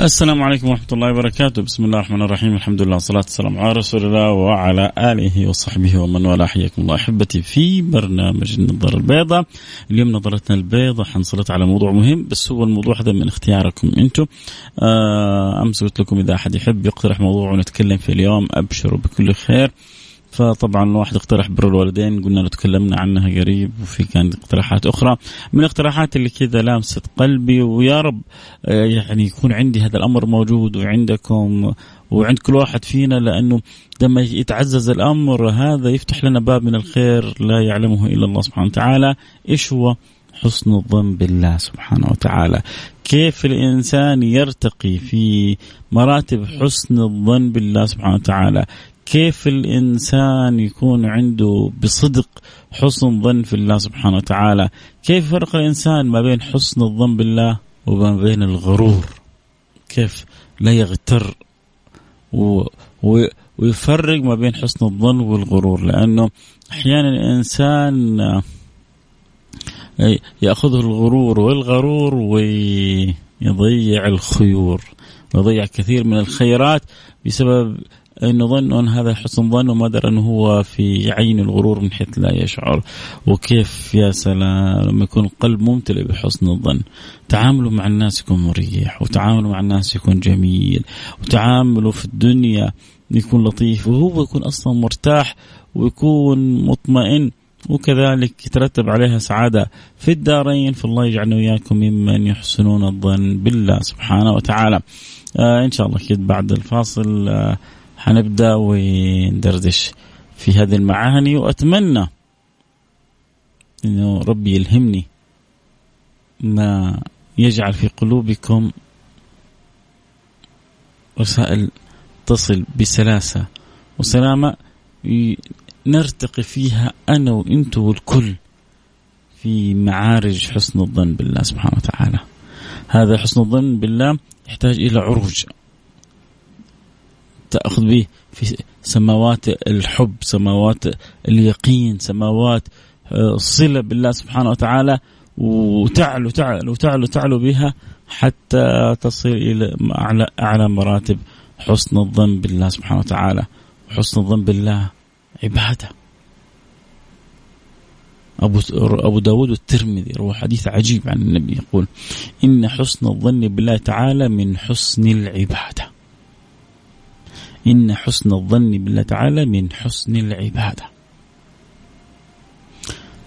السلام عليكم ورحمة الله وبركاته. بسم الله الرحمن الرحيم. الحمد لله والصلاة والسلام على رسول الله وعلى آله وصحبه ومن والاه. حياكم الله أحبتي في برنامج النظارة البيضاء. اليوم نظرتنا البيضاء حنسلط على موضوع مهم. بس هو الموضوع هذا من اختياركم أنتم آه أمس قلت لكم إذا أحد يحب يقترح موضوع ونتكلم فيه اليوم أبشروا بكل خير. فطبعا الواحد اقترح بر الوالدين قلنا له تكلمنا عنها قريب وفي كانت اقتراحات أخرى. من الاقتراحات اللي كذا لامست قلبي ويا رب آه، يعني يكون عندي هذا الأمر موجود وعندكم وعند كل واحد فينا لأنه لما يتعزز الأمر هذا يفتح لنا باب من الخير لا يعلمه إلا الله سبحانه وتعالى. إيش هو؟ حسن الظن بالله سبحانه وتعالى. كيف الإنسان يرتقي في مراتب حسن الظن بالله سبحانه وتعالى؟ كيف الإنسان يكون عنده بصدق حسن ظن في الله سبحانه وتعالى؟ كيف يفرق الإنسان ما بين حسن الظن بالله وما بين الغرور؟ كيف لا يغتر و... و... ويفرق ما بين حسن الظن والغرور؟ لأنه أحيانا الإنسان يأخذه الغرور والغرور ويضيع الخيور ويضيع كثير من الخيرات بسبب انه ظن أن هذا حسن ظن وما درى أنه هو في عين الغرور من حيث لا يشعر. وكيف يا سلام لما يكون القلب ممتلئ بحسن الظن. تعامله مع الناس يكون مريح وتعامله مع الناس يكون جميل وتعامله في الدنيا يكون لطيف وهو يكون أصلا مرتاح ويكون مطمئن وكذلك يترتب عليها سعادة في الدارين. فالله يجعلنا وإياكم ممن يحسنون الظن بالله سبحانه وتعالى. آه إن شاء الله كده بعد الفاصل آه حنبدأ وندردش في هذه المعاني وأتمنى إنه ربي يلهمني ما يجعل في قلوبكم رسائل تصل بسلاسة وسلامة نرتقي فيها أنا وانت والكل في معارج حسن الظن بالله سبحانه وتعالى. هذا حسن الظن بالله يحتاج إلى عروج تأخذ به في سماوات الحب سماوات اليقين سماوات الصلة آه، بالله سبحانه وتعالى وتعلو تعلو تعلو تعلو بها حتى تصل إلى أعلى, أعلى مراتب. حسن الظن بالله سبحانه وتعالى. حسن الظن بالله عبادة. أبو أبو داود الترمذي روى حديث عجيب عن النبي يقول إن حسن الظن بالله تعالى من حسن العبادة. إن حسن الظن بالله تعالى من حسن العبادة.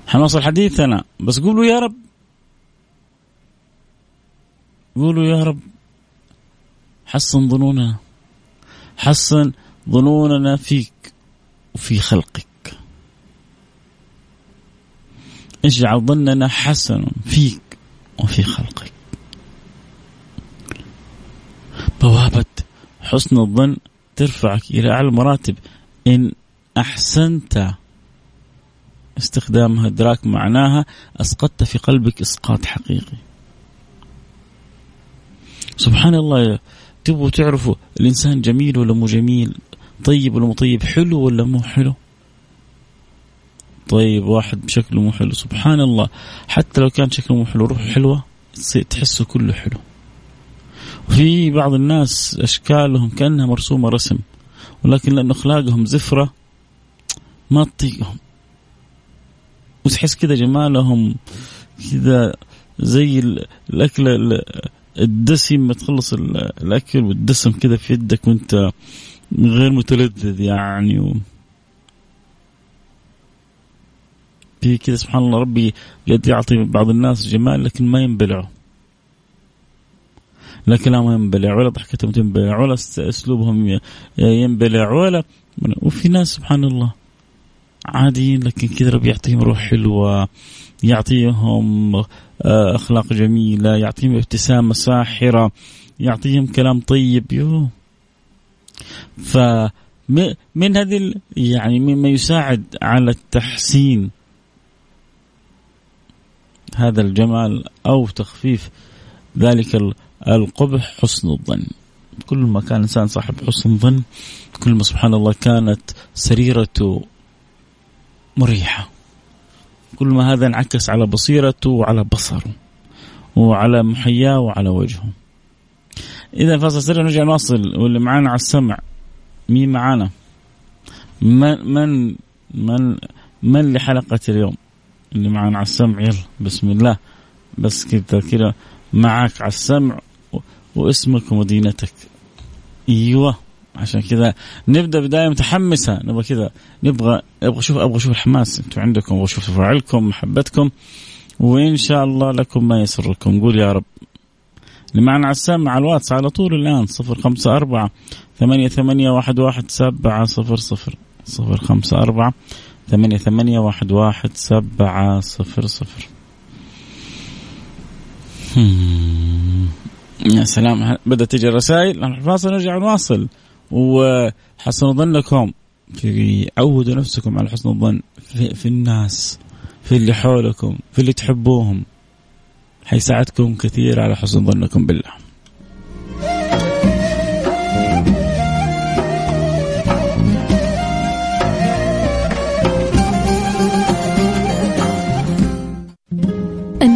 حنوصل حديثنا بس قولوا يا رب. قولوا يا رب. حسن ظنوننا. حسن ظنوننا فيك وفي خلقك. اجعل ظننا حسن فيك وفي خلقك. بوابة حسن الظن ترفعك إلى أعلى المراتب. إن أحسنت استخدامها إدراك معناها أسقطت في قلبك إسقاط حقيقي. سبحان الله تبغوا تعرفوا الإنسان جميل ولا مو جميل؟ طيب ولا مو طيب؟ حلو ولا مو حلو؟ طيب واحد بشكله مو حلو. سبحان الله. حتى لو كان شكله مو حلو روحه حلوة تحسه كله حلو. وفي بعض الناس أشكالهم كأنها مرسومة رسم ولكن لأنه أخلاقهم زفرة ما تطيقهم. وتحس كذا جمالهم كذا زي الاكل الدسم ما تخلص الأكل والدسم كذا في يدك وأنت غير متلذذ يعني. و... في كذا سبحان الله ربي قد يعطي بعض الناس جمال لكن ما ينبلعوا. لا كلامهم ينبلع ولا ضحكتهم تنبلع ولا أسلوبهم ينبلع ولا وفي ناس سبحان الله عاديين لكن كذا ربي يعطيهم روح حلوة يعطيهم آه، أخلاق جميلة يعطيهم ابتسامة ساحرة يعطيهم كلام طيب يو ف من هذه يعني مما يساعد على التحسين هذا الجمال أو تخفيف ذلك القبح حسن الظن. كل ما كان الإنسان صاحب حسن ظن كل ما سبحان الله كانت سريرته مريحة. كل ما هذا انعكس على بصيرته وعلى بصره وعلى محياه وعلى وجهه. إذا فاصل سريع نرجع نواصل. واللي معانا على السمع مين معانا؟ من من من من لحلقة اليوم؟ اللي معانا على السمع يلا بسم الله. بس كذا كذا معك على السمع. واسمك ومدينتك. أيوه عشان كذا نبدأ بداية متحمسة. نبغى كذا نبغى أبغى أشوف أبغى أشوف الحماس. أنتم عندكم أبغى أشوف فعلكم محبتكم. وإن شاء الله لكم ما يسركم. قول يا رب. اللي معنا على السمع الواتس على طول الآن صفر خمسة أربعة ثمانية ثمانية واحد واحد سبعة صفر صفر صفر خمسة أربعة ثمانية ثمانية واحد واحد سبعة صفر صفر. يا سلام. بدأت تجي الرسائل؟ فاصل نرجع نواصل وحسنوا ظنكم في عودوا نفسكم على حسن الظن في, في الناس في اللي حولكم في اللي تحبوهم. حيساعدكم كثير على حسن ظنكم بالله.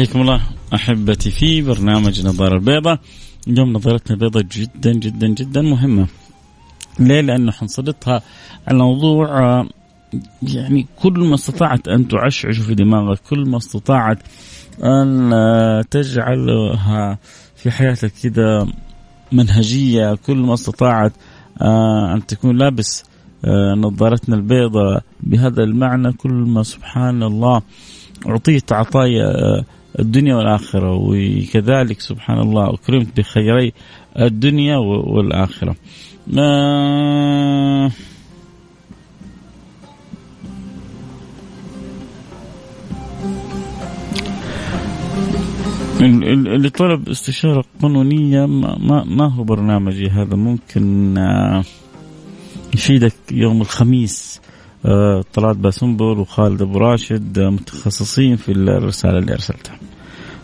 حياكم الله أحبتي في برنامج نظارة البيضاء اليوم نظرتنا البيضاء جدا جدا جدا مهمة ليه؟ لأنه حنسلطها على موضوع آه، يعني كل ما استطعت أن تعشعش في دماغك، كل ما استطعت أن آه، تجعلها في حياتك كذا منهجية، كل ما استطعت آه، أن تكون لابس نظارتنا البيضاء بهذا المعنى كل ما سبحان الله أعطيت عطايا الدنيا والآخرة. وكذلك سبحان الله أكرمت بخيري الدنيا والآخرة. ما اللي طلب استشارة قانونية ما, ما هو برنامجي هذا؟ ممكن آه، يفيدك يوم الخميس. طلعت باسنبل وخالد أبو راشد آه، متخصصين في الرسالة اللي أرسلتها.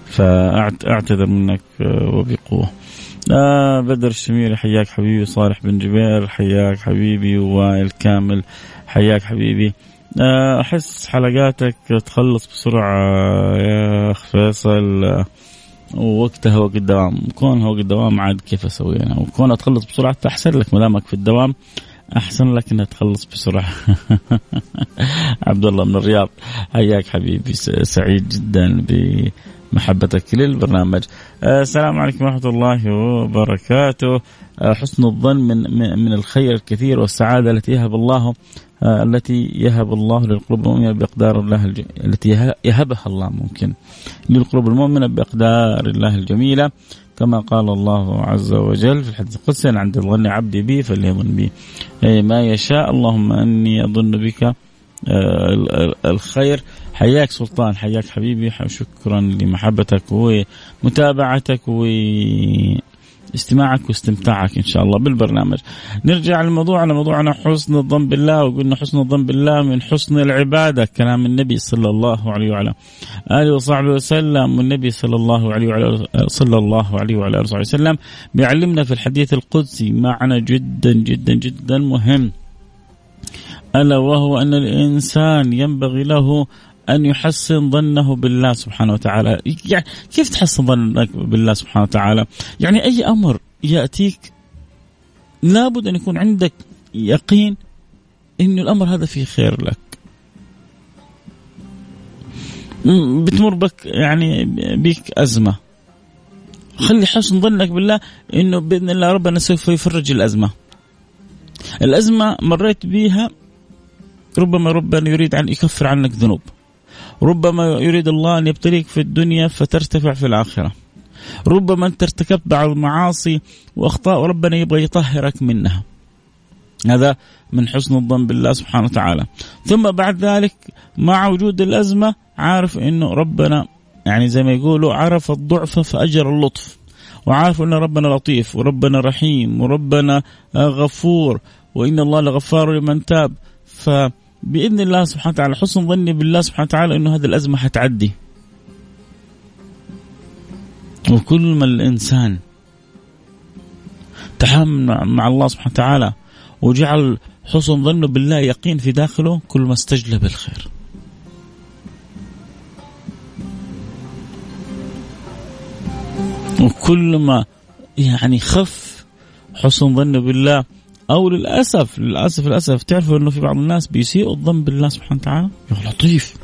فاعتذر منك آه، وبقوة. آه بدر الشميري حياك حبيبي. صالح بن جبير حياك حبيبي. وائل كامل حياك حبيبي. آه أحس حلقاتك تخلص بسرعة يا اخ فيصل ووقتها وقت الدوام كونها وقت الدوام عاد كيف أسوي أنا؟ وكونها تخلص بسرعة أحسن لك ما دامك في الدوام. أحسن لك انها تخلص بسرعة. عبد الله من الرياض حياك حبيبي سعيد جدا بمحبتك للبرنامج. آه، السلام عليكم ورحمة الله وبركاته. آه، حسن الظن من من الخير الكثير والسعادة التي يهب الله آه، التي يهب الله للقلوب المؤمنة بإقدار الله التي يهبها الله ممكن للقلوب المؤمنة بإقدار الله الجميلة. كما قال الله عز وجل في الحديث القدسي عند الظن عبدي بي فليظن بي. أي ما يشاء اللهم أني أظن بك آه، الخير. حياك سلطان حياك حبيبي شكرا لمحبتك ومتابعتك استماعك واستمتاعك إن شاء الله بالبرنامج. نرجع لموضوعنا موضوعنا حسن الظن بالله وقلنا حسن الظن بالله من حسن العبادة كلام النبي صلى الله عليه وعلى آله وصحبه وسلم والنبي صلى الله عليه وعلى صلى الله عليه وعلى آله وصحبه وسلم بيعلمنا في الحديث القدسي معنى جدا جدا جدا مهم. ألا وهو أن الإنسان ينبغي له أن يحسن ظنه بالله سبحانه وتعالى. يعني كيف تحسن ظنك بالله سبحانه وتعالى؟ يعني أي أمر يأتيك لابد أن يكون عندك يقين أن الأمر هذا فيه خير لك. بتمر بك يعني بك أزمة. خلي حسن ظنك بالله أنه بإذن الله ربنا سوف يفرج الأزمة. الأزمة مريت بها ربما ربنا يريد أن يكفر عنك ذنوب. ربما يريد الله أن يبتليك في الدنيا فترتفع في الآخرة. ربما أنت ارتكبت بعض المعاصي وأخطاء وربنا يبغى يطهرك منها. هذا من حسن الظن بالله سبحانه وتعالى. ثم بعد ذلك مع وجود الأزمة عارف أنه ربنا يعني زي ما يقولوا عرف الضعف فأجر اللطف. وعارف أن ربنا لطيف وربنا رحيم وربنا غفور. وإن الله لغفار لمن تاب. ف بإذن الله سبحانه وتعالى حسن ظني بالله سبحانه وتعالى إنه هذه الأزمة حتعدي وكل ما الإنسان تحامل مع الله سبحانه وتعالى وجعل حسن ظنه بالله يقين في داخله كل ما استجلب الخير وكل ما يعني خف حسن ظنه بالله أو للأسف للأسف للأسف تعرفوا إنه في بعض الناس بيسيئوا الظن بالله سبحانه وتعالى؟ يا لطيف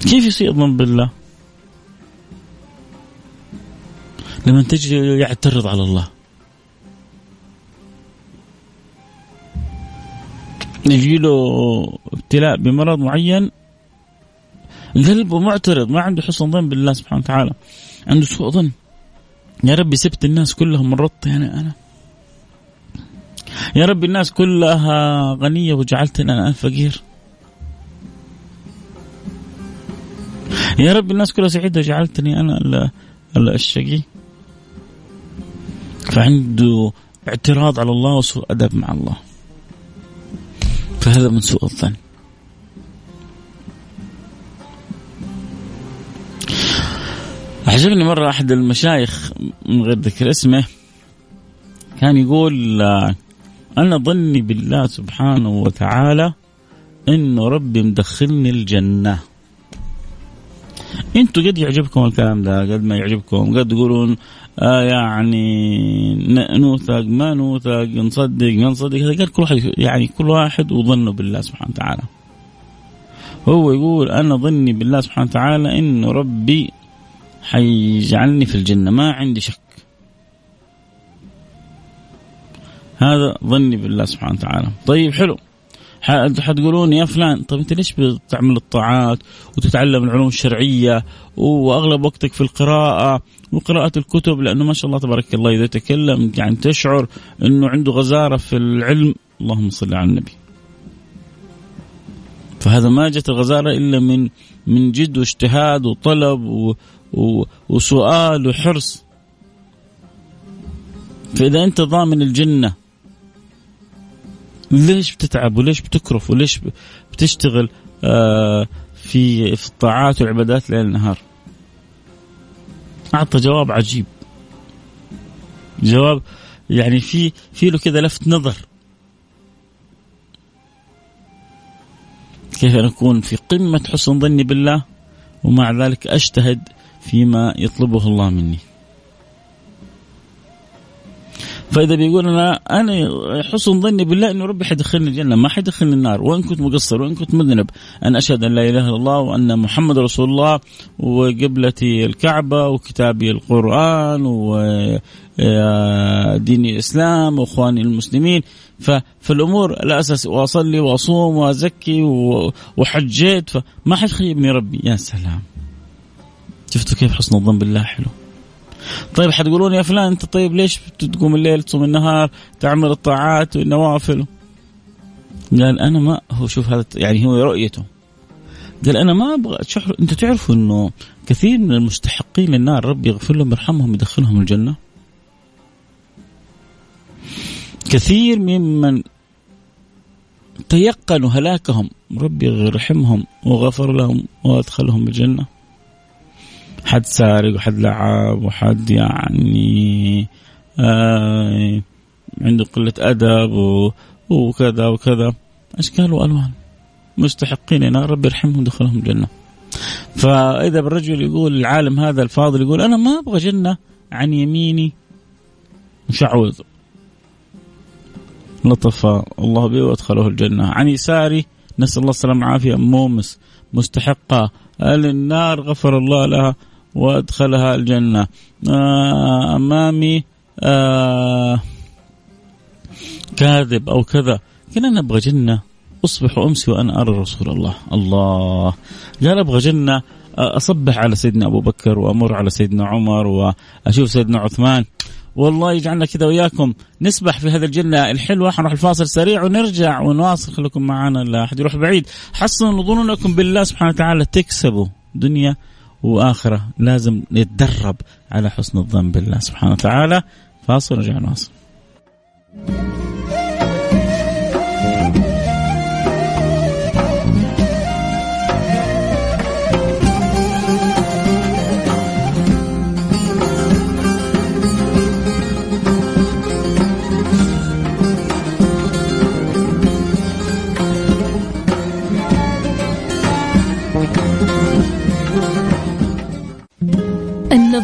كيف يسيء الظن بالله؟ لما تجي يعترض على الله. يجي له ابتلاء بمرض معين قلبه معترض ما عنده حسن ظن بالله سبحانه وتعالى. عنده سوء ظن. يا ربي سبت الناس كلهم مرضت يعني أنا. يا ربي الناس كلها غنية وجعلتني أنا فقير. يا رب الناس كلها سعيدة وجعلتني أنا الشقي. فعنده اعتراض على الله وسوء أدب مع الله. فهذا من سوء الظن. عجبني مرة أحد المشايخ من غير ذكر اسمه كان يقول أنا ظني بالله سبحانه وتعالى إنه ربي مدخلني الجنة. إنتوا قد يعجبكم الكلام ده قد ما يعجبكم. قد تقولون آه يعني نوثق ما نوثق نصدق ما نصدق. هذا كل واحد يعني كل واحد وظنه بالله سبحانه وتعالى. هو يقول أنا ظني بالله سبحانه وتعالى انه ربي حيجعلني في الجنة ما عندي شك. هذا ظني بالله سبحانه وتعالى. طيب حلو. حتقولون يا فلان طيب أنت ليش بتعمل الطاعات وتتعلم العلوم الشرعية وأغلب وقتك في القراءة وقراءة الكتب؟ لأنه ما شاء الله تبارك الله إذا تكلم يعني تشعر إنه عنده غزارة في العلم. اللهم صل على النبي. فهذا ما جت الغزارة إلا من من جد واجتهاد وطلب وسؤال وحرص. فإذا أنت ضامن الجنة ليش بتتعب وليش بتكرف وليش بتشتغل آه في في الطاعات والعبادات ليل نهار؟ أعطى جواب عجيب. جواب يعني في في له كذا لفت نظر. كيف نكون في قمة حسن ظني بالله ومع ذلك أجتهد فيما يطلبه الله مني. فإذا بيقول أنا أنا حسن ظني بالله إنه ربي حيدخلني الجنة ما حيدخلني النار وإن كنت مقصر وإن كنت مذنب أنا أشهد أن لا إله إلا الله وأن محمد رسول الله وقبلتي الكعبة وكتابي القرآن وديني الإسلام وإخواني المسلمين. فالأمور الاساس وأصلي وأصوم وأزكي وحجيت فما حد خيبني ربي. يا سلام. شفتوا كيف حسن الظن بالله حلو. طيب حتقولون يا فلان انت طيب ليش تقوم الليل تصوم النهار تعمل الطاعات والنوافل؟ قال أنا ما هو شوف هذا يعني هو رؤيته. قال أنا ما أبغى شحر أنت تعرفوا إنه كثير من المستحقين للنار ربي يغفر لهم يرحمهم يدخلهم الجنة؟ كثير ممن تيقنوا هلاكهم ربي يرحمهم وغفر لهم وأدخلهم الجنة. حد سارق وحد لعب وحد يعني آه عنده قلة أدب وكذا وكذا. أشكال وألوان. مستحقين نار ربي يرحمهم دخلهم الجنة. فإذا الرجل يقول العالم هذا الفاضل يقول أنا ما أبغى جنة عن يميني. مشعوذ لطف الله به وأدخله الجنة. عن يساري نسأل الله السلامة والعافية. مومس مستحقة. النار غفر الله لها. وادخلها الجنة. آه، أمامي آه كاذب أو كذا. كنا نبغى جنة. أصبح أمسي وأنا أرى رسول الله. الله. قال أبغى جنة. أصبح على سيدنا أبو بكر وأمر على سيدنا عمر وأشوف سيدنا عثمان. والله يجعلنا كذا وياكم. نسبح في هذه الجنة الحلوة. حنروح الفاصل سريع ونرجع ونواصل. خليكم معنا لا أحد يروح بعيد. حصنوا ظنونكم بالله سبحانه وتعالى. تكسبوا. دنيا وآخرة لازم نتدرب على حسن الظن بالله سبحانه وتعالى. فاصل ونرجع نواصل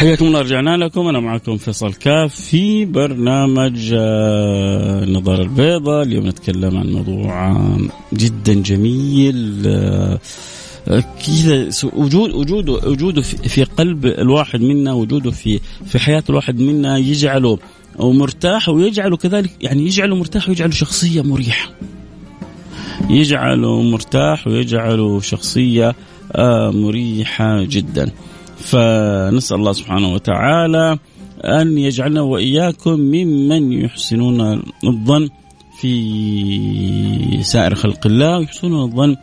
حياكم الله رجعنا لكم. أنا معكم فيصل كاف في برنامج آه، النظارة البيضاء. اليوم نتكلم عن موضوع جدا جميل. آه، كذا وجود وجوده وجوده في قلب الواحد منا وجوده في في حياة الواحد منا يجعله مرتاح ويجعله كذلك يعني يجعله مرتاح ويجعله شخصية مريحة. يجعله مرتاح ويجعله شخصية آه، مريحة جدا. فنسأل الله سبحانه وتعالى أن يجعلنا وإياكم ممن يحسنون الظن في سائر خلق الله ويحسنون الظن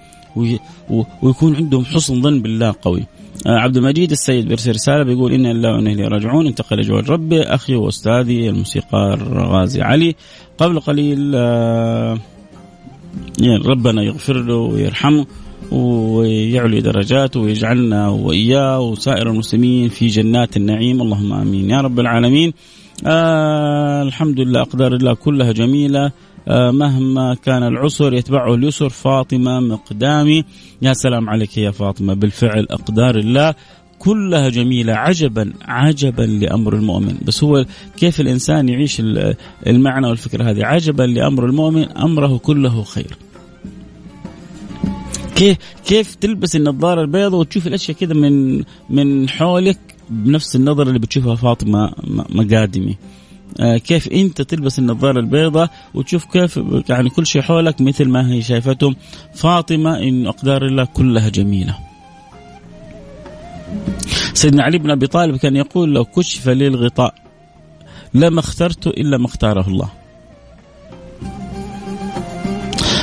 ويكون عندهم حسن ظن بالله قوي. آه، عبد المجيد السيد بيرسل رسالة بيقول ان الله وانه إليه راجعون انتقل جوال ربي أخي وأستاذي الموسيقار غازي علي. قبل قليل يعني ربنا يغفر له ويرحمه. ويعلي درجاته ويجعلنا وإياه وسائر المسلمين في جنات النعيم. اللهم آمين. يا رب العالمين. آه الحمد لله أقدار الله كلها جميلة. آه مهما كان العسر يتبعه اليسر فاطمة مقدامي. يا سلام عليك يا فاطمة. بالفعل أقدار الله كلها جميلة. عجبا عجبا لأمر المؤمن. بس هو كيف الإنسان يعيش المعنى والفكرة هذه؟ عجبا لأمر المؤمن أمره كله خير. كيف كيف تلبس النظارة البيضاء وتشوف الأشياء كذا من من حولك بنفس النظرة اللي بتشوفها فاطمة مقادمي. آه كيف أنت تلبس النظارة البيضاء وتشوف كيف يعني كل شيء حولك مثل ما هي شايفتهم فاطمة إن أقدار الله كلها جميلة. سيدنا علي بن أبي طالب كان يقول لو كشف لي الغطاء لما اخترت إلا ما اختاره الله.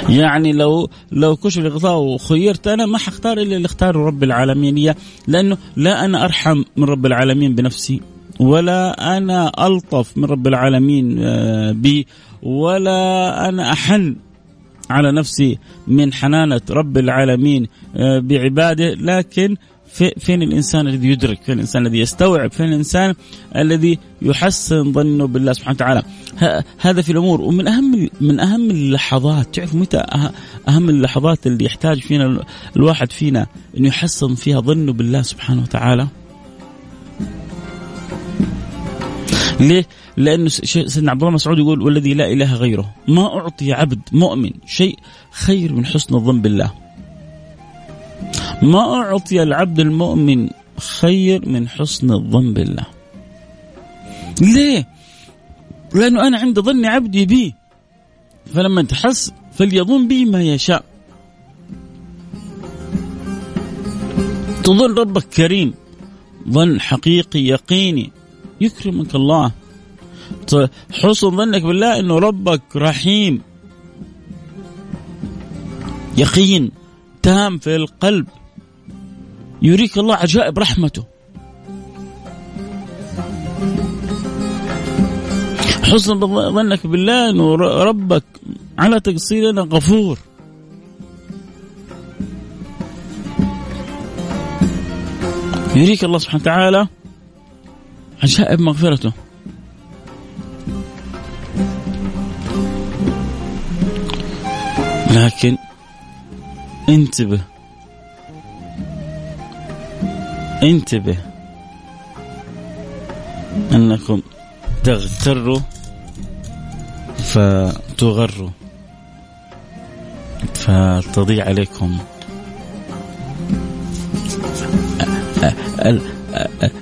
يعني لو لو كشف الغطاء وخيرت أنا ما حختار إلا اللي اختاره رب العالمين. لأنه لا أنا أرحم من رب العالمين بنفسي ولا أنا ألطف من رب العالمين آه، بي ولا أنا أحن على نفسي من حنانة رب العالمين آه، بعباده. لكن فين الإنسان الذي يدرك؟ فين الإنسان الذي يستوعب؟ فين الإنسان الذي يحسن ظنه بالله سبحانه وتعالى؟ هذا في الأمور ومن أهم من أهم اللحظات تعرف متى أهم اللحظات اللي يحتاج فينا الواحد فينا إنه يحسن فيها ظنه بالله سبحانه وتعالى؟ ليه؟ لأنه سيدنا عبد الله مسعود يقول والذي لا إله غيره ما أعطي عبد مؤمن شيء خير من حسن الظن بالله ما أعطي العبد المؤمن خير من حسن الظن بالله. ليه؟ لأنه أنا عند ظن عبدي بي. فلما تحس فليظن بي ما يشاء. تظن ربك كريم. ظن حقيقي يقيني. يكرمك الله. حسن ظنك بالله إنه ربك رحيم. يقين. تام في القلب. يريك الله عجائب رحمته. حسن ظنك بالله إنه ربك على تقصيرنا غفور. يريك الله سبحانه وتعالى عجائب مغفرته. لكن انتبه. انتبه. انكم تغتروا فتغروا. فتضيع عليكم.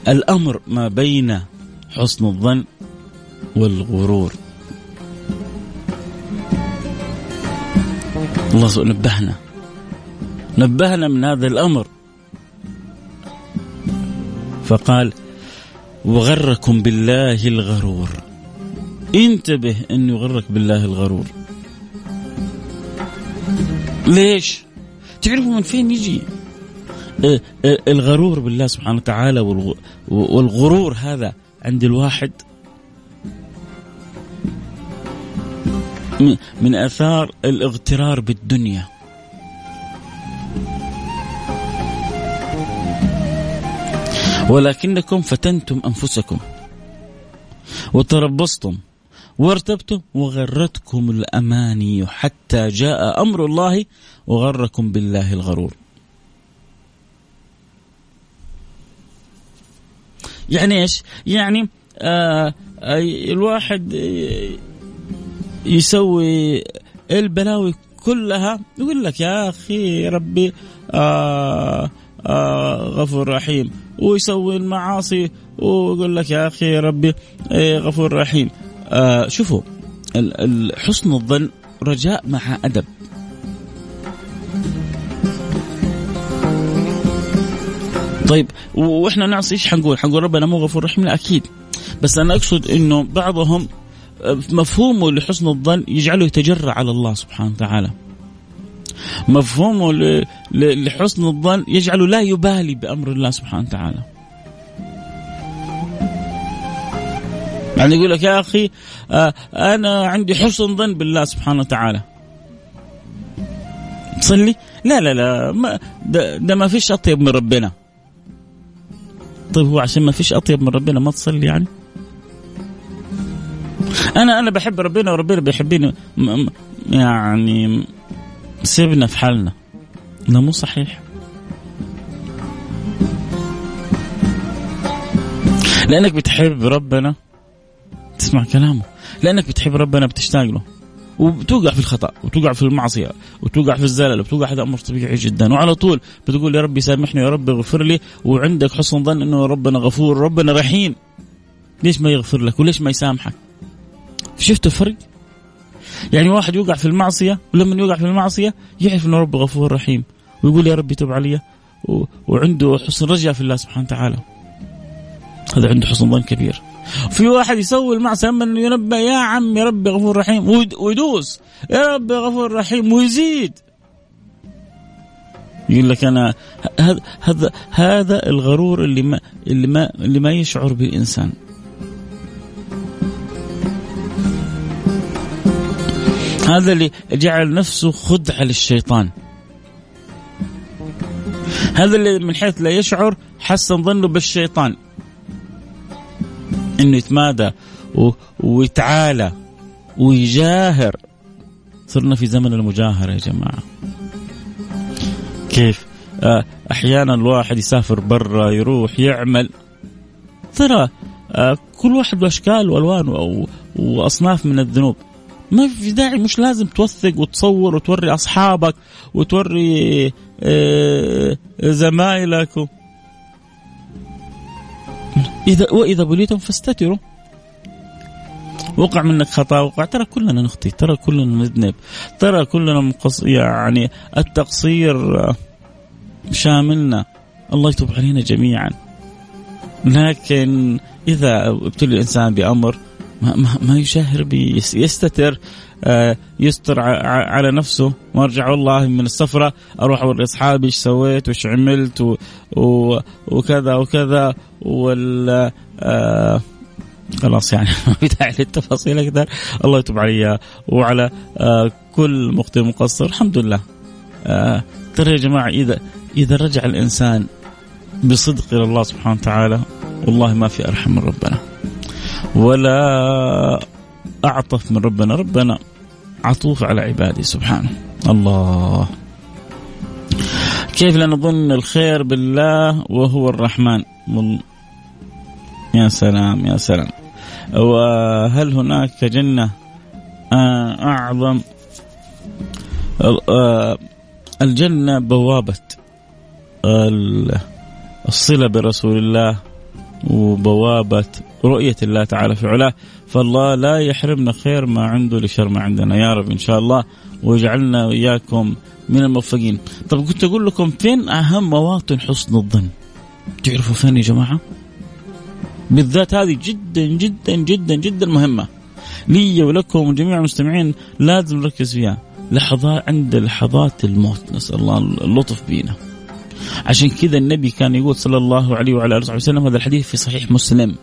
الأمر ما بين حسن الظن والغرور. الله نبهنا نبهنا من هذا الأمر. فقال وغركم بالله الغرور. انتبه أن يغرك بالله الغرور. ليش؟ تعرفوا من فين يجي؟ آه، آه، الغرور بالله سبحانه وتعالى والغرور هذا عند الواحد. من آثار الاغترار بالدنيا. ولكنكم فتنتم أنفسكم وتربصتم وارتبتم وغرتكم الأماني حتى جاء أمر الله وغركم بالله الغرور. يعني إيش؟ يعني آه الواحد يسوي البلاوي كلها يقول لك يا أخي ربي آه آه غفور رحيم ويسوي المعاصي ويقول لك يا أخي ربي إيه غفور رحيم آه شوفوا حسن الظن رجاء مع أدب طيب وإحنا نعصي إيش حنقول؟ حنقول ربنا مو غفور رحيم لا أكيد بس أنا أقصد إنه بعضهم آه، مفهومه لحسن الظن يجعله يتجرع على الله سبحانه وتعالى. مفهومه لحسن الظن يجعله لا يبالي بأمر الله سبحانه وتعالى. يعني يقول لك يا أخي آه، أنا عندي حسن ظن بالله سبحانه وتعالى. تصلي؟ لا لا لا ما ده, ده ما فيش أطيب من ربنا. طيب هو عشان ما فيش أطيب من ربنا ما تصلي يعني؟ أنا أنا بحب ربنا وربنا بيحبني يعني سيبنا في حالنا. ده مو صحيح. لأنك بتحب ربنا تسمع كلامه. لأنك بتحب ربنا بتشتاق له. وبتوقع في الخطأ وتوقع في المعصية وتوقع في الزلل وتوقع هذا أمر طبيعي جدا. وعلى طول بتقول يا ربي سامحني يا رب اغفر لي وعندك حسن ظن إنه ربنا غفور ربنا رحيم. ليش ما يغفر لك؟ وليش ما يسامحك؟ شفت الفرق؟ يعني واحد يوقع في المعصية ولما يوقع في المعصية يعرف إنه رب غفور رحيم ويقول يا ربي تب علي وعنده حسن رجاء في الله سبحانه وتعالى. هذا عنده حسن ظن كبير. في واحد يسوي المعصية أما إنه ينبه يا عم يا ربي غفور رحيم. ويدوس يا ربي غفور رحيم. ويزيد. يقول لك أنا هذا هذا هذا الغرور اللي ما اللي ما اللي ما يشعر به الانسان هذا اللي جعل نفسه خدعة للشيطان. هذا اللي من حيث لا يشعر حسن ظنه بالشيطان. إنه يتمادى ويتعالى ويجاهر. صرنا في زمن المجاهرة يا جماعة. كيف؟ آه، أحيانا الواحد يسافر برا يروح يعمل. ترى آه، كل واحد له اشكال والوان وأصناف من الذنوب. ما في داعي مش لازم توثق وتصور وتوري أصحابك وتوري آه، زمايلك اذا وإذا بليتم فاستتروا. وقع منك خطأ وقع. ترى كلنا نخطي ترى كلنا نذنب ترى كلنا مقص يعني التقصير شاملنا. الله يتوب علينا جميعا. لكن إذا ابتلي الإنسان بأمر ما, ما, ما يشهر يستتر آه، يستر على نفسه. وأرجع والله من السفرة أروح أوري أصحابي إيش سويت وإيش عملت و و وكذا وكذا. وال آه خلاص يعني ما في داعي للتفاصيل أكثر. الله يتوب علي وعلى آه كل مخطئ مقصر. الحمد لله. ترى يا جماعة اذا إذا رجع الإنسان بصدق إلى الله سبحانه وتعالى والله ما في أرحم من ربنا. ولا أعطف من ربنا. ربنا عطوف على عباده. سبحانه. الله. كيف لا نظن الخير بالله وهو الرحمن؟ يا سلام يا سلام. وهل هناك جنة؟ آه، أعظم. آه، الجنة بوابة الصلة برسول الله. وبوابة رؤية الله تعالى في علاه. فالله لا يحرمنا خير ما عنده لشر ما عندنا. يا رب إن شاء الله ويجعلنا وإياكم من الموفقين. طب كنت أقول لكم فين أهم مواطن حسن الظن؟ تعرفوا فين يا جماعة؟ بالذات هذه جدا جدا جدا جدا مهمة. لي ولكم وجميع المستمعين لازم نركز فيها. لحظات عند لحظات الموت. نسأل الله اللطف بينا. عشان كذا النبي كان يقول صلى الله عليه وعلى آله وسلم هذا الحديث في صحيح مسلم.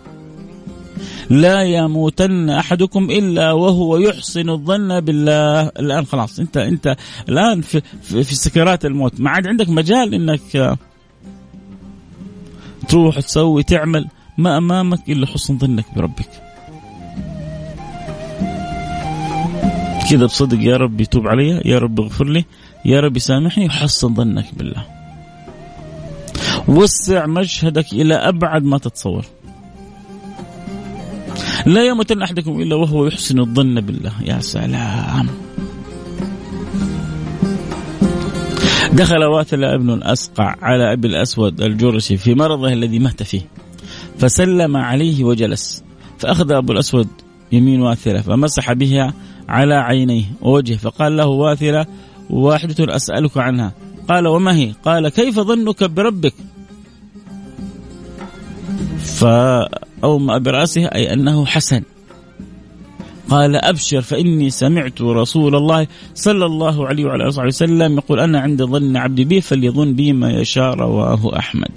لا يموتن أحدكم إلا وهو يحسن الظن بالله. الآن خلاص أنت أنت الآن في في, في سكرات الموت. ما عاد عندك مجال إنك تروح تسوي تعمل ما أمامك إلا حسن ظنك بربك. كذا بصدق يا رب يتوب علي يا رب اغفر لي يا رب يسامحني وحسن ظنك بالله. وسع مشهدك إلى أبعد ما تتصور. لا يموتن أحدكم إلا وهو يحسن الظن بالله. يا سلام. دخل واثل ابن الأسقع على أبي الأسود الجرشي في مرضه الذي مات فيه. فسلم عليه وجلس. فأخذ أبو الأسود يمين واثلة فمسح بها على عينيه ووجهه. فقال له واثلة واحدة أسألك عنها. قال وما هي؟ قال كيف ظنك بربك؟ فأومأ برأسه أي أنه حسن قال أبشر فإني سمعت رسول الله صلى الله عليه وعلى آله وسلم يقول أنا عند ظن عبدي بي فليظن بي ما يشاء رواه أحمد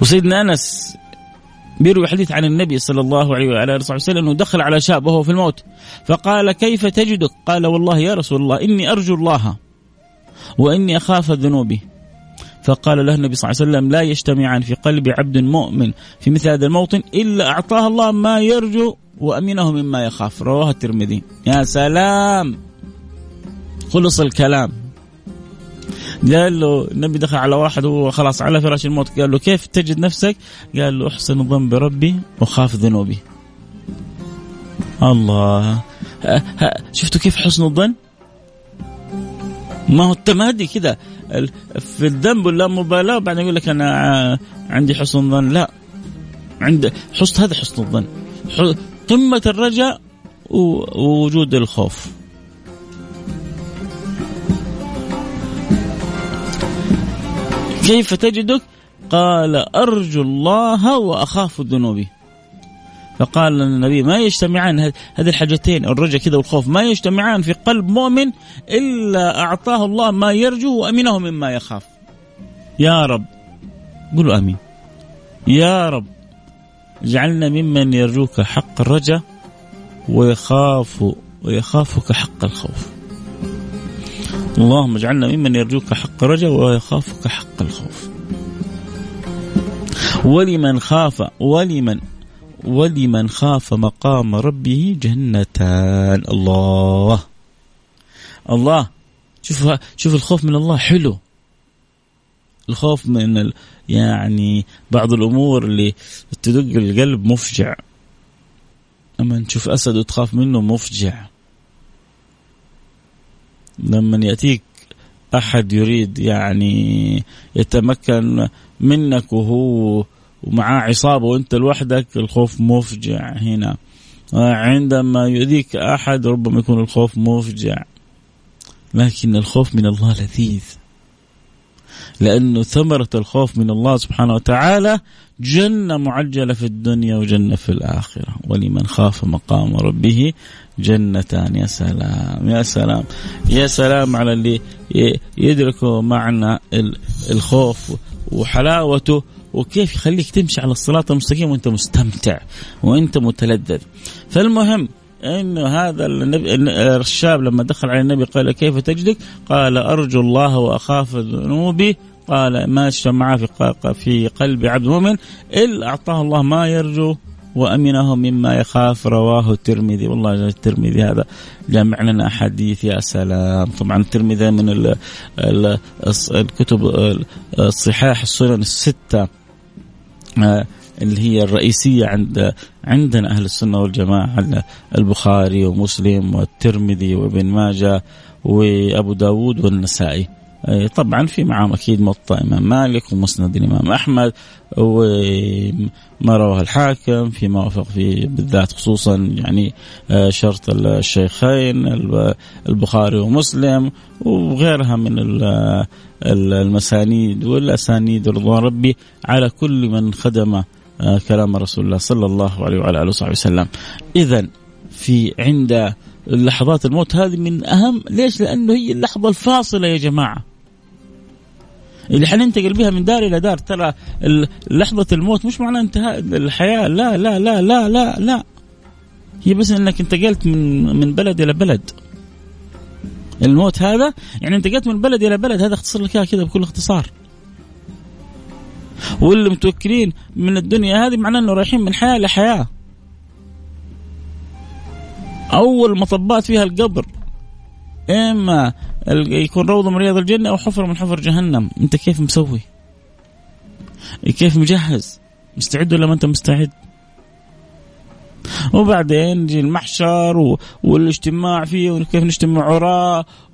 وسيدنا أنس بيروي حديث عن النبي صلى الله عليه وعلى آله وسلم أنه دخل على شاب وهو في الموت فقال كيف تجدك؟ قال والله يا رسول الله إني أرجو الله وإني أخاف ذنوبي. فقال له النبي صلى الله عليه وسلم لا يجتمعان في قلب عبد مؤمن في مثل هذا الموطن إلا أعطاه الله ما يرجو وأمنه مما يخاف. رواه الترمذي. يا سلام! خلص الكلام. قال له النبي دخل على واحد وهو خلاص على فراش الموت. قال له كيف تجد نفسك؟ قال له أحسن الظن بربي وخاف ذنوبي. الله! شفتوا كيف حسن الظن؟ ما هو التمادي كذا. في الذنب واللامبالاه وبعدين يقول لك أنا عندي حسن ظن. لا. عند حسن هذا حسن الظن. قمة الرجاء ووجود الخوف. كيف تجدك؟ قال أرجو الله وأخاف ذنوبي فقال النبي ما يجتمعان هذه الحاجتين الرجاء كذا والخوف ما يجتمعان في قلب مؤمن إلا أعطاه الله ما يرجو وأمنه مما يخاف. يا رب قولوا آمين. يا رب اجعلنا ممن يرجوك حق الرجاء ويخاف ويخافك حق الخوف. اللهم اجعلنا ممن يرجوك حق الرجاء ويخافك حق الخوف. ولمن خاف ولمن ولمن خاف مقام ربه جنتان. الله. الله. شوف شوف الخوف من الله حلو. الخوف من ال... يعني بعض الأمور اللي تدق القلب مفجع. لما تشوف أسد وتخاف منه مفجع. لما يأتيك أحد يريد يعني يتمكن منك وهو ومعاه عصابة وانت لوحدك الخوف مفجع هنا. عندما يؤذيك أحد ربما يكون الخوف مفجع. لكن الخوف من الله لذيذ. لأنه ثمرة الخوف من الله سبحانه وتعالى جنة معجلة في الدنيا وجنة في الآخرة. ولمن خاف مقام ربه جنتان. يا سلام يا سلام يا سلام على اللي يدركوا معنى الخوف وحلاوته وكيف يخليك تمشي على الصراط المستقيم وانت مستمتع وانت متلذذ. فالمهم انه هذا النبي الشاب لما دخل على النبي قال كيف تجدك؟ قال أرجو الله وأخاف ذنوبي. قال ما اجتمع في في قلب عبد مؤمن إلا أعطاه الله ما يرجو وأمنه مما يخاف. رواه الترمذي. والله الترمذي هذا جامع لنا أحاديث يا سلام. طبعا الترمذي من ال ال الكتب الصحاح السنن الستة. اللي هي الرئيسية عند عندنا أهل السنة والجماعة البخاري ومسلم والترمذي وابن ماجه وأبو داود والنسائي. طبعا في معهم أكيد موطا إمام مالك ومسند الإمام أحمد وما رواه الحاكم فيما وافق فيه بالذات خصوصا يعني آه، شرط الشيخين البخاري ومسلم وغيرها من المسانيد والأسانيد رضوان ربي على كل من خدم آه، كلام رسول الله صلى الله عليه وعلى آله وصحبه وسلم. اذا في عند لحظات الموت هذه من أهم ليش؟ لأنه هي اللحظة الفاصلة يا جماعة. اللي حننتقل بها من دار إلى دار ترى لحظة الموت مش معناه انتهاء الحياة لا لا لا لا لا لا. هي بس إنك انتقلت من من بلد إلى بلد. الموت هذا يعني انتقلت من بلد إلى بلد هذا اختصر لك كذا بكل اختصار. واللي متوكلين من الدنيا هذه معناه إنه رايحين من حياة لحياه أول مطبات فيها القبر. إما يكون روضه من رياض الجنة أو حفره من حفر جهنم. أنت كيف مسوي؟ كيف مجهز؟ مستعد ولا ما أنت مستعد؟ وبعدين يجي المحشر والاجتماع فيه وكيف نجتمع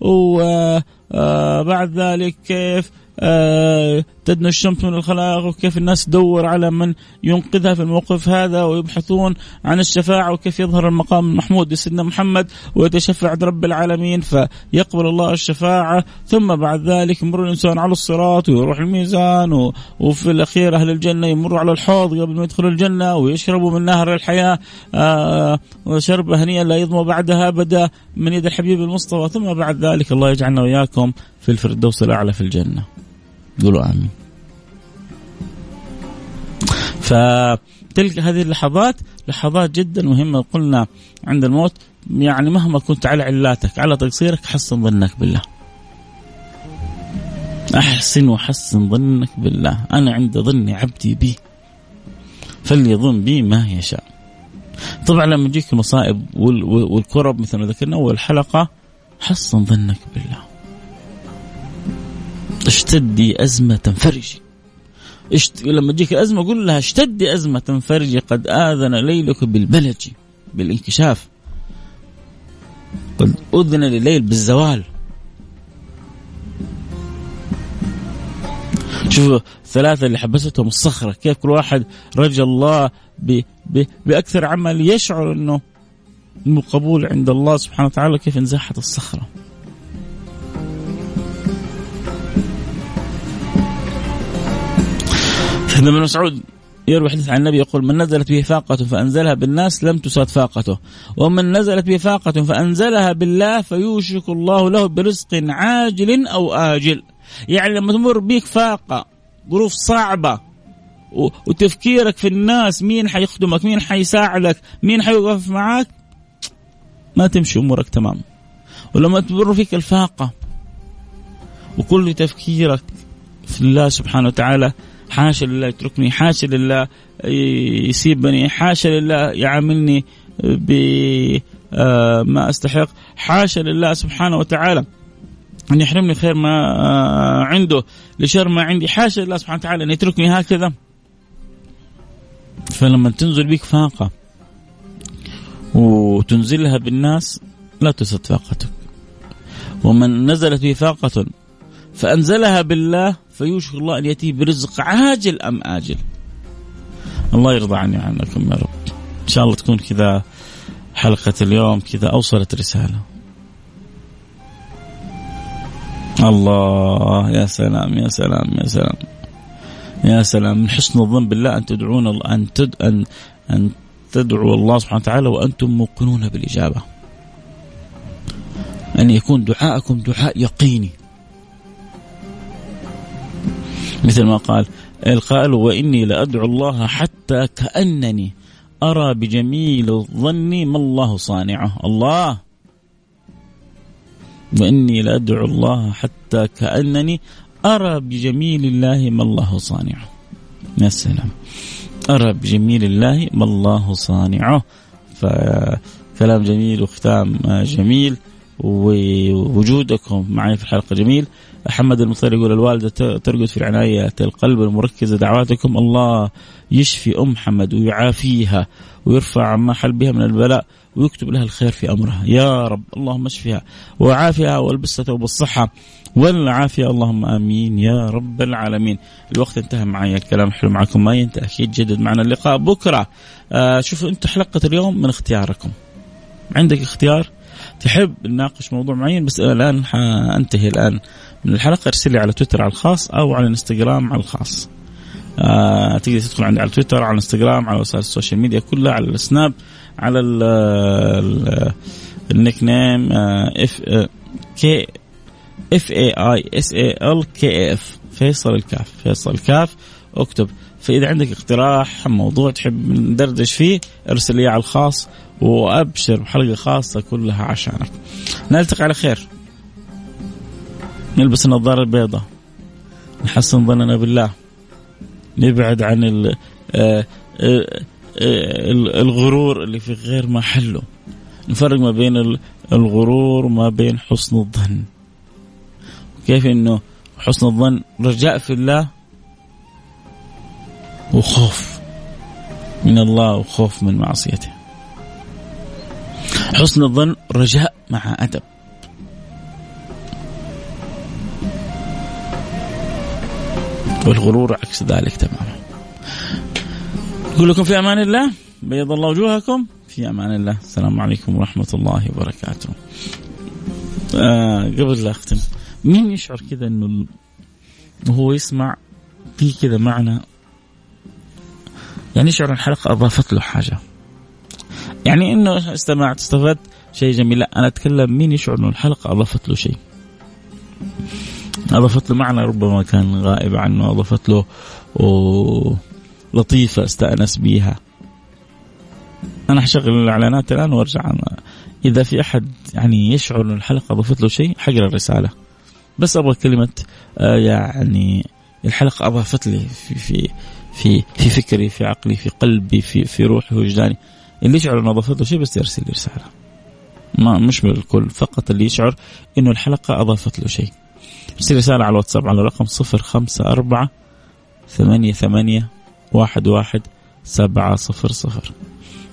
وبعد آه، ذلك كيف آه، تدنى الشمس من الخلاق وكيف الناس تدور على من ينقذها في الموقف هذا ويبحثون عن الشفاعة وكيف يظهر المقام المحمود لسيدنا محمد ويتشفع عند رب العالمين فيقبل الله الشفاعة. ثم بعد ذلك يمر الإنسان على الصراط ويروح الميزان وفي الأخير أهل الجنة يمروا على الحوض قبل ما يدخلوا الجنة ويشربوا من نهر الحياة. آه، وشرب هنيئا لا يظمأ بعدها أبدا من يد الحبيب المصطفى. ثم بعد ذلك الله يجعلنا وإياكم في الفردوس الأعلى في الجنة. قولوا آمين. فتلك هذه اللحظات لحظات جدا مهمة قلنا عند الموت يعني مهما كنت على علاتك على تقصيرك حسن ظنك بالله. أحسن وحسن ظنك بالله. أنا عند ظن عبدي بي. فليظن بي ما يشاء. طبعا لما يجيك المصائب والكرب مثل ما ذكرنا اول حلقه حسن ظنك بالله. اشتدي أزمة تنفرجي اشت... لما تجيك أزمة قول لها اشتدي أزمة تنفرجي قد آذن ليلك بالبلج بالانكشاف. قد أذن لليل بالزوال. شوفوا الثلاثة اللي حبستهم الصخرة كيف كل واحد رجى الله ب... ب... بأكثر عمل يشعر أنه قبول عند الله سبحانه وتعالى كيف انزاحت الصخرة. ابن مسعود يروي حديث عن النبي يقول من نزلت به فاقة فأنزلها بالناس لم تساد فاقته. ومن نزلت به فاقة فأنزلها بالله فيوشك الله له برزق عاجل أو آجل. يعني لما تمر بك فاقة ظروف صعبة وتفكيرك في الناس مين حيخدمك؟ مين حيساعدك؟ مين حيوقف معك ما تمشي أمورك تمام. ولما تمر فيك الفاقة وكل تفكيرك في الله سبحانه وتعالى حاشا لله يتركني حاشا لله يسيبني. حاشا لله يعاملني بما آه، أستحق. حاشا لله سبحانه وتعالى أن يحرمني خير ما عنده لشر ما عندي. حاشا الله سبحانه وتعالى أن يتركني هكذا. فلما تنزل بك فاقة وتنزلها بالناس لا تسد فاقتك. ومن نزلت به فاقة فأنزلها بالله فيوشك الله أن يأتي برزق عاجل أم آجل؟ الله يرضى عني عنكم يا رب. إن شاء الله تكون كذا حلقة اليوم كذا أوصلت رسالة. الله يا سلام يا سلام يا سلام. يا سلام من حسن الظن بالله أن تدعون أن تد أن أن تدعوا الله سبحانه وتعالى وأنتم موقنون بالإجابة. أن يكون دعاءكم دعاء يقيني. مثل ما قال. القائل وإني لأدعو الله حتى كأنني أرى بجميل الظن ما الله صانعه. الله! وإني لأدعو الله حتى كأنني أرى بجميل الله ما الله صانعه. يا سلام. أرى بجميل الله ما الله صانعه. فكلام جميل وختام جميل ووجودكم معي في الحلقة جميل. محمد المطير يقول الوالدة ترقد في عناية القلب المركزة دعواتكم. الله يشفي أم محمد ويعافيها ويرفع عما حل بها من البلاء ويكتب لها الخير في أمرها. يا رب اللهم اشفها وعافها والبسها بالصحة والعافية. اللهم آمين يا رب العالمين. الوقت انتهى معي الكلام حلو معكم ما ينتهي أكيد جدد معنا اللقاء. بكرة آه شوفوا أنتم حلقة اليوم من اختياركم. عندك اختيار؟ تحب نناقش موضوع معين؟ بس الآن حانتهي الآن. من الحلقة ارسل لي على تويتر على الخاص أو على الانستغرام على الخاص. آه تقدر تدخل عندي على تويتر على الانستغرام على وسائل ال social media كلها على السناب على ال nickname F K F A I S A L K F فيصل الكاف فيصل الكاف اكتب فإذا عندك اقتراح موضوع تحب ندردش فيه ارسل لي على الخاص وأبشر بحلقة خاصة كلها عشانك. نلتقي على خير. نلبس النظارة البيضاء. نحسن ظننا بالله. نبعد عن ال آه، آه، الغرور اللي في غير محله. نفرق ما بين الغرور وما بين حسن الظن. كيف إنه حسن الظن رجاء في الله وخوف من الله وخوف من معصيته حسن الظن رجاء مع أدب والغرور عكس ذلك تماما. أقول لكم في أمان الله بيض الله وجوهكم. في أمان الله. السلام عليكم ورحمة الله وبركاته. آه قبل لا أختم مين يشعر كذا أنه وهو يسمع في كذا معنى؟ يعني يشعر الحلقة أضافت له حاجة. يعني إنه استمعت استفدت شيء جميل. لا أنا أتكلم مين يشعر إنه الحلقة أضافت له شيء؟ أضافت له معنى ربما كان غائب عنه أضافت له لطيفة استأنس بيها. أنا حشغل الإعلانات الآن وأرجع. إذا في أحد يعني يشعر إن الحلقة أضافت له شيء حقرا الرساله بس أبغى كلمة آه يعني الحلقة أضافت لي في في في في فكري في عقلي في قلبي في في روحي وجداني. اللي يشعر إنه أضافت له شيء بس يرسل لي رسالة. ما مش بالكل فقط اللي يشعر إنه الحلقة أضافت له شيء. ارسل رسالة على الواتساب على رقم صفر خمسة أربعة ثمانية ثمانية واحد واحد سبعة صفر صفر.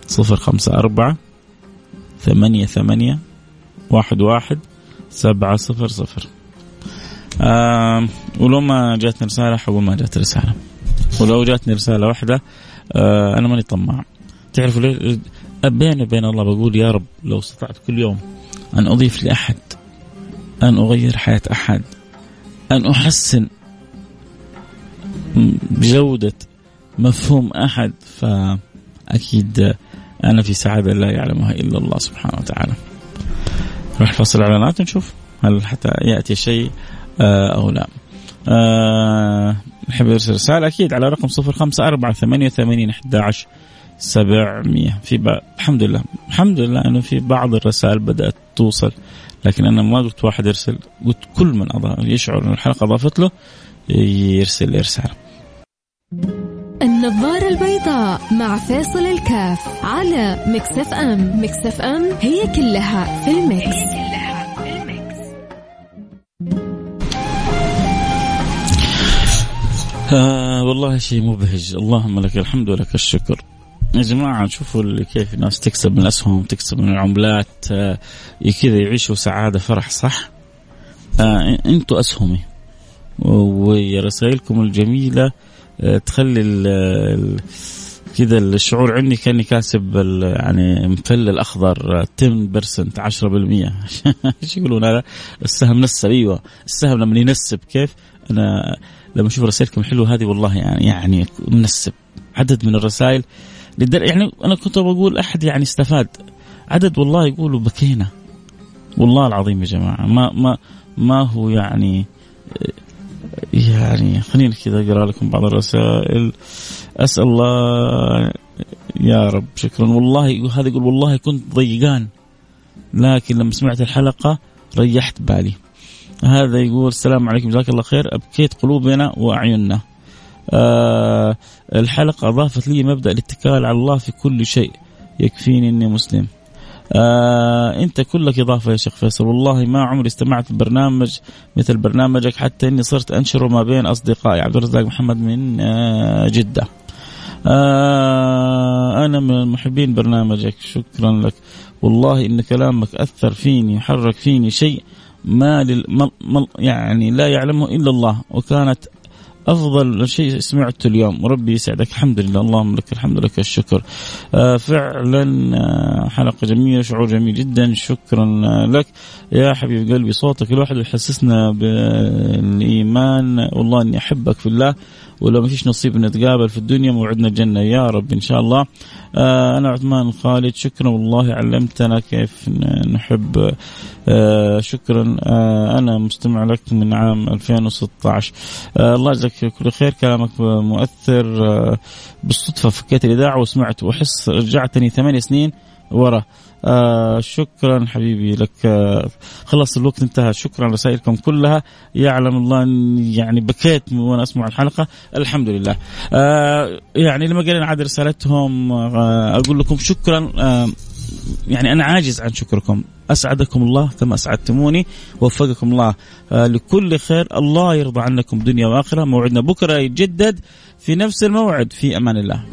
صفر خمسة أربعة ثمانية ثمانية واحد واحد سبعة صفر صفر. ولو ما جاتني رسالة حقول ما جات رسالة. ولو جاتني رسالة واحدة آه أنا ماني طماع. تعرفوا ليه بيني وبين الله بقول يا رب لو استطعت كل يوم أن أضيف لأحد أن أغير حياة أحد أن أحسن جودة مفهوم أحد فأكيد أنا في سعادة لا يعلمها إلا الله سبحانه وتعالى. راح فصل إعلانات ونشوف هل حتى يأتي شيء آه، أو لا. آه، نحب أه يرسل رسالة أكيد على رقم 054 88 11 700 في بقى الحمد لله. الحمد لله إنه في بعض الرسائل بدأت توصل. لكن أنا ما قلت واحد يرسل قلت كل من أضاف يشعر ان الحلقة اضافت له يرسل لي رساله النظارة البيضاء مع فيصل الكاف على Mix FM. Mix FM هي كلها في ال mix. هي كلها آه والله شيء مبهج. اللهم لك الحمد ولك الشكر. يا جماعة شوفوا كيف الناس تكسب من الأسهم تكسب من العملات آه كذا يعيشوا سعادة فرح صح؟ آه أنتوا أسهمي. ورسائلكم الجميلة آه تخلي كذا الشعور عندي كأني كاسب يعني مفل الأخضر 10% 10% إيش يقولون هذا؟ السهم نسب أيوه. السهم لما ينسب كيف؟ أنا لما أشوف رسائلكم حلوة هذه والله يعني يعني منسب. عدد من الرسائل للدر... يعني أنا كنت بقول أحد يعني استفاد. عدد والله يقولوا بكينا. والله العظيم يا جماعة ما ما ما هو يعني يعني خليني كذا أقرأ لكم بعض الرسائل. أسأل الله يا رب شكرا. والله هذا يقول والله كنت ضيقان لكن لما سمعت الحلقة ريحت بالي. هذا يقول السلام عليكم جزاك الله خير. أبكيت قلوبنا وأعيننا. آه الحلقة اضافت لي مبدأ الاتكال على الله في كل شيء. يكفيني إني مسلم. آه أنت كلك إضافة يا شيخ فيصل. والله ما عمري استمعت برنامج مثل برنامجك حتى إني صرت انشره ما بين أصدقائي. عبد الرزاق محمد من آه جدة. آه أنا من محبين برنامجك. شكرا لك. والله إن كلامك أثر فيني حرك فيني شيء ما لل... يعني لا يعلمه إلا الله. وكانت أفضل شيء سمعته اليوم. وربي يسعدك. الحمد لله. اللهم لك الحمد لك الشكر. آه فعلا آه حلقة جميلة شعور جميل جدا. شكرا لك. يا حبيب قلبي صوتك الواحد يحسسنا بالإيمان. والله إني أحبك في الله. ولو ما فيش نصيب نتقابل في الدنيا موعدنا الجنة. يا رب إن شاء الله. آه أنا عثمان خالد شكرا والله علمتنا كيف نحب. آه شكرا. آه أنا مستمع لك من عام 2016 آه الله يجزاك كل خير. كلامك مؤثر. بالصدفة فكيت الإذاعة وسمعت وأحس رجعتني ثمانية سنين ورا. آه شكرا حبيبي لك. آه خلص الوقت انتهى. شكرا رسائلكم كلها. يعلم الله يعني بكيت وأنا أسمع الحلقة. الحمد لله. آه يعني لما قال عاد رسالتهم آه أقول لكم شكرا. آه يعني أنا عاجز عن شكركم. أسعدكم الله كما أسعدتموني. ووفقكم الله. آه لكل خير. الله يرضى عنكم دنيا وآخرة. موعدنا بكرة يتجدد في نفس الموعد. في أمان الله.